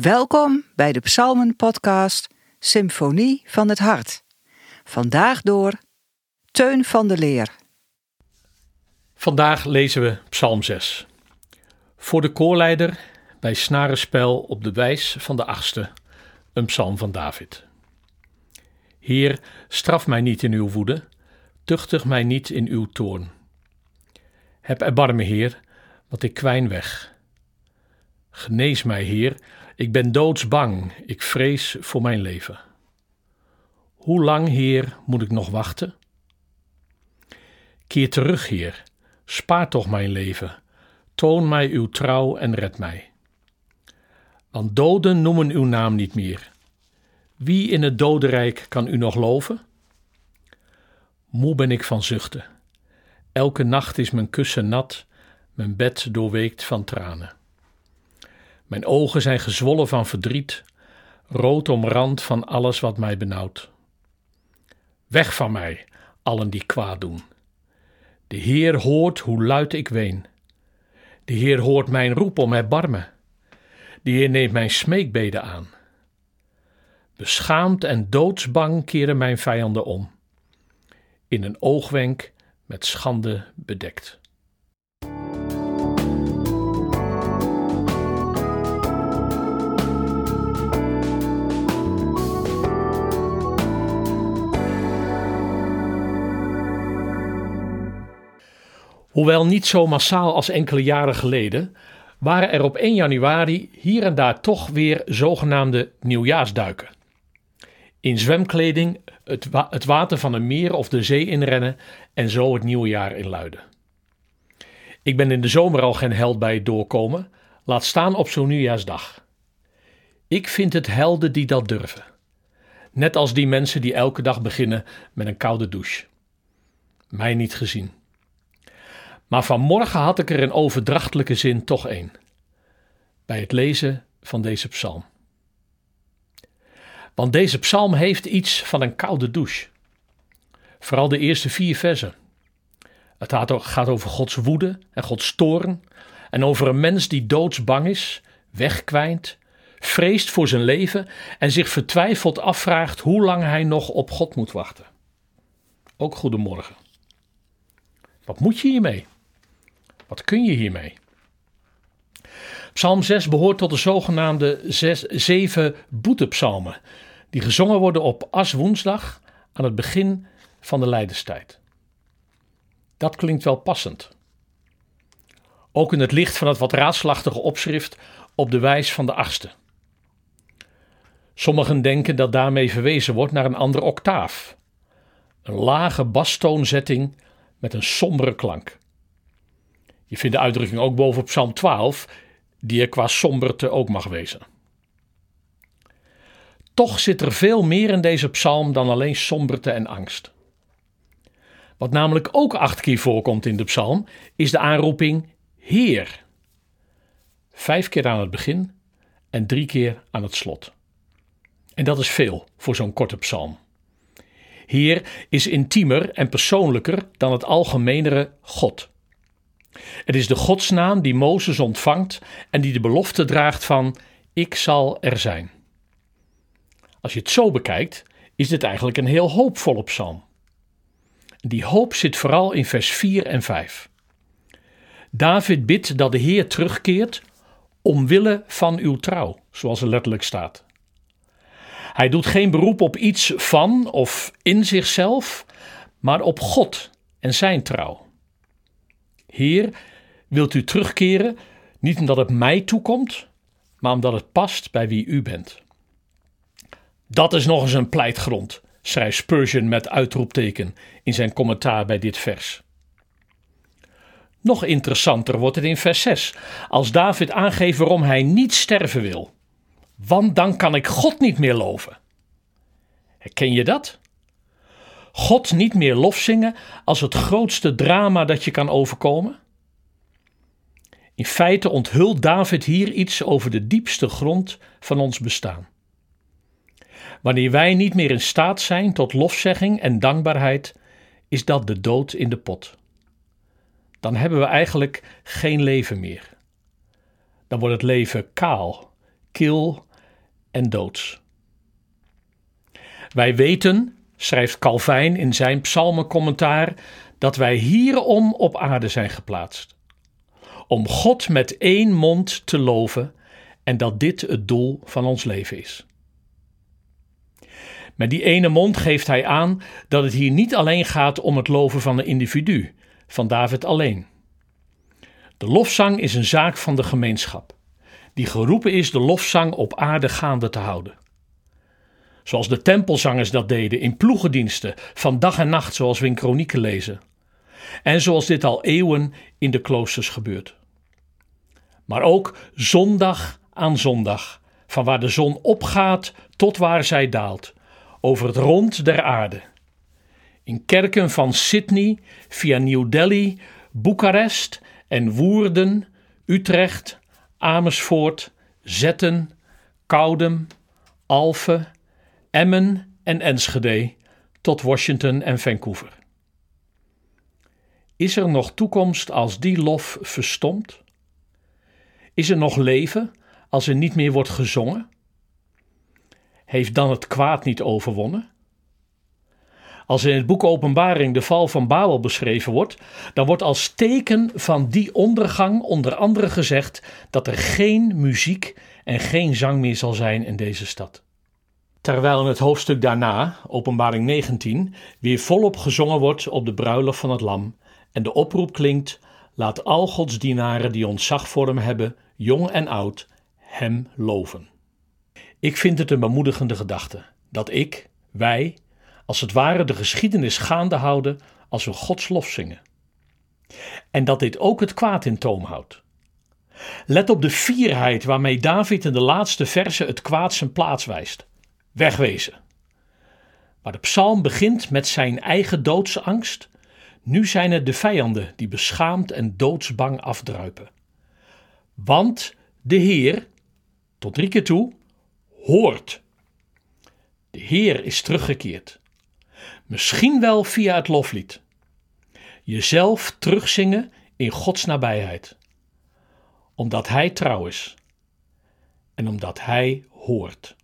Welkom bij de Psalmen-podcast Symfonie van het Hart. Vandaag door Teun van de Leer. Vandaag lezen we Psalm 6. Voor de koorleider bij snarenspel op de wijs van de achtste, een psalm van David. Heer, straf mij niet in uw woede, tuchtig mij niet in uw toorn. Heb erbarme, Heer, want ik kwijn weg. Genees mij, Heer, ik ben doodsbang, ik vrees voor mijn leven. Hoe lang, Heer, moet ik nog wachten? Keer terug, Heer, spaar toch mijn leven, toon mij uw trouw en red mij. Want doden noemen uw naam niet meer. Wie in het dodenrijk kan u nog loven? Moe ben ik van zuchten. Elke nacht is mijn kussen nat, mijn bed doorweekt van tranen. Mijn ogen zijn gezwollen van verdriet, rood omrand van alles wat mij benauwt. Weg van mij, allen die kwaad doen. De Heer hoort hoe luid ik ween. De Heer hoort mijn roep om erbarmen. De Heer neemt mijn smeekbeden aan. Beschaamd en doodsbang keren mijn vijanden om. In een oogwenk met schande bedekt. Hoewel niet zo massaal als enkele jaren geleden, waren er op 1 januari hier en daar toch weer zogenaamde nieuwjaarsduiken. In zwemkleding het, het water van een meer of de zee inrennen en zo het nieuwe jaar inluiden. Ik ben in de zomer al geen held bij het doorkomen, laat staan op zo'n nieuwjaarsdag. Ik vind het helden die dat durven. Net als die mensen die elke dag beginnen met een koude douche. Mij niet gezien. Maar vanmorgen had ik er in overdrachtelijke zin toch één. Bij het lezen van deze psalm. Want deze psalm heeft iets van een koude douche. Vooral de eerste vier versen. Het gaat over Gods woede en Gods toorn. En over een mens die doodsbang is, wegkwijnt, vreest voor zijn leven en zich vertwijfeld afvraagt hoe lang hij nog op God moet wachten. Ook goedemorgen. Wat moet je hiermee? Wat kun je hiermee? Psalm 6 behoort tot de zogenaamde zes, zeven boetepsalmen, die gezongen worden op Aswoensdag aan het begin van de lijdenstijd. Dat klinkt wel passend. Ook in het licht van het wat raadslachtige opschrift op de wijs van de achtste. Sommigen denken dat daarmee verwezen wordt naar een andere octaaf. Een lage bastoonzetting met een sombere klank. Je vindt de uitdrukking ook boven Psalm 12, die er qua somberte ook mag wezen. Toch zit er veel meer in deze psalm dan alleen somberte en angst. Wat namelijk ook acht keer voorkomt in de psalm, is de aanroeping Heer. Vijf keer aan het begin en drie keer aan het slot. En dat is veel voor zo'n korte psalm. Heer is intiemer en persoonlijker dan het algemenere God. Het is de godsnaam die Mozes ontvangt en die de belofte draagt van ik zal er zijn. Als je het zo bekijkt, is dit eigenlijk een heel hoopvolle psalm. Die hoop zit vooral in vers 4 en 5. David bidt dat de Heer terugkeert omwille van uw trouw, zoals er letterlijk staat. Hij doet geen beroep op iets van of in zichzelf, maar op God en zijn trouw. Heer, wilt u terugkeren, niet omdat het mij toekomt, maar omdat het past bij wie u bent. Dat is nog eens een pleitgrond, schrijft Spurgeon met uitroepteken in zijn commentaar bij dit vers. Nog interessanter wordt het in vers 6, als David aangeeft waarom hij niet sterven wil. Want dan kan ik God niet meer loven. Herken je dat? God niet meer lof zingen als het grootste drama dat je kan overkomen? In feite onthult David hier iets over de diepste grond van ons bestaan. Wanneer wij niet meer in staat zijn tot lofzegging en dankbaarheid, is dat de dood in de pot. Dan hebben we eigenlijk geen leven meer. Dan wordt het leven kaal, kil en doods. Wij weten, schrijft Calvijn in zijn psalmencommentaar, dat wij hierom op aarde zijn geplaatst. Om God met één mond te loven en dat dit het doel van ons leven is. Met die ene mond geeft hij aan dat het hier niet alleen gaat om het loven van een individu, van David alleen. De lofzang is een zaak van de gemeenschap, die geroepen is de lofzang op aarde gaande te houden. Zoals de tempelzangers dat deden in ploegendiensten, van dag en nacht, zoals we in kronieken lezen. En zoals dit al eeuwen in de kloosters gebeurt. Maar ook zondag aan zondag, van waar de zon opgaat tot waar zij daalt, over het rond der aarde. In kerken van Sydney via New Delhi, Boekarest en Woerden, Utrecht, Amersfoort, Zetten, Koudem, Alphen, Emmen en Enschede tot Washington en Vancouver. Is er nog toekomst als die lof verstomt? Is er nog leven als er niet meer wordt gezongen? Heeft dan het kwaad niet overwonnen? Als in het boek Openbaring de val van Babel beschreven wordt, dan wordt als teken van die ondergang onder andere gezegd dat er geen muziek en geen zang meer zal zijn in deze stad. Terwijl in het hoofdstuk daarna, Openbaring 19, weer volop gezongen wordt op de bruiloft van het Lam en de oproep klinkt: Laat al Gods dienaren die ontzag voor hem hebben, jong en oud, hem loven. Ik vind het een bemoedigende gedachte dat ik, wij, als het ware de geschiedenis gaande houden als we Gods lof zingen. En dat dit ook het kwaad in toom houdt. Let op de fierheid waarmee David in de laatste verse het kwaad zijn plaats wijst. Wegwezen. Maar de psalm begint met zijn eigen doodsangst. Nu zijn het de vijanden die beschaamd en doodsbang afdruipen. Want de Heer, tot drie keer toe, hoort. De Heer is teruggekeerd. Misschien wel via het loflied. Jezelf terugzingen in Gods nabijheid. Omdat Hij trouw is. En omdat Hij hoort.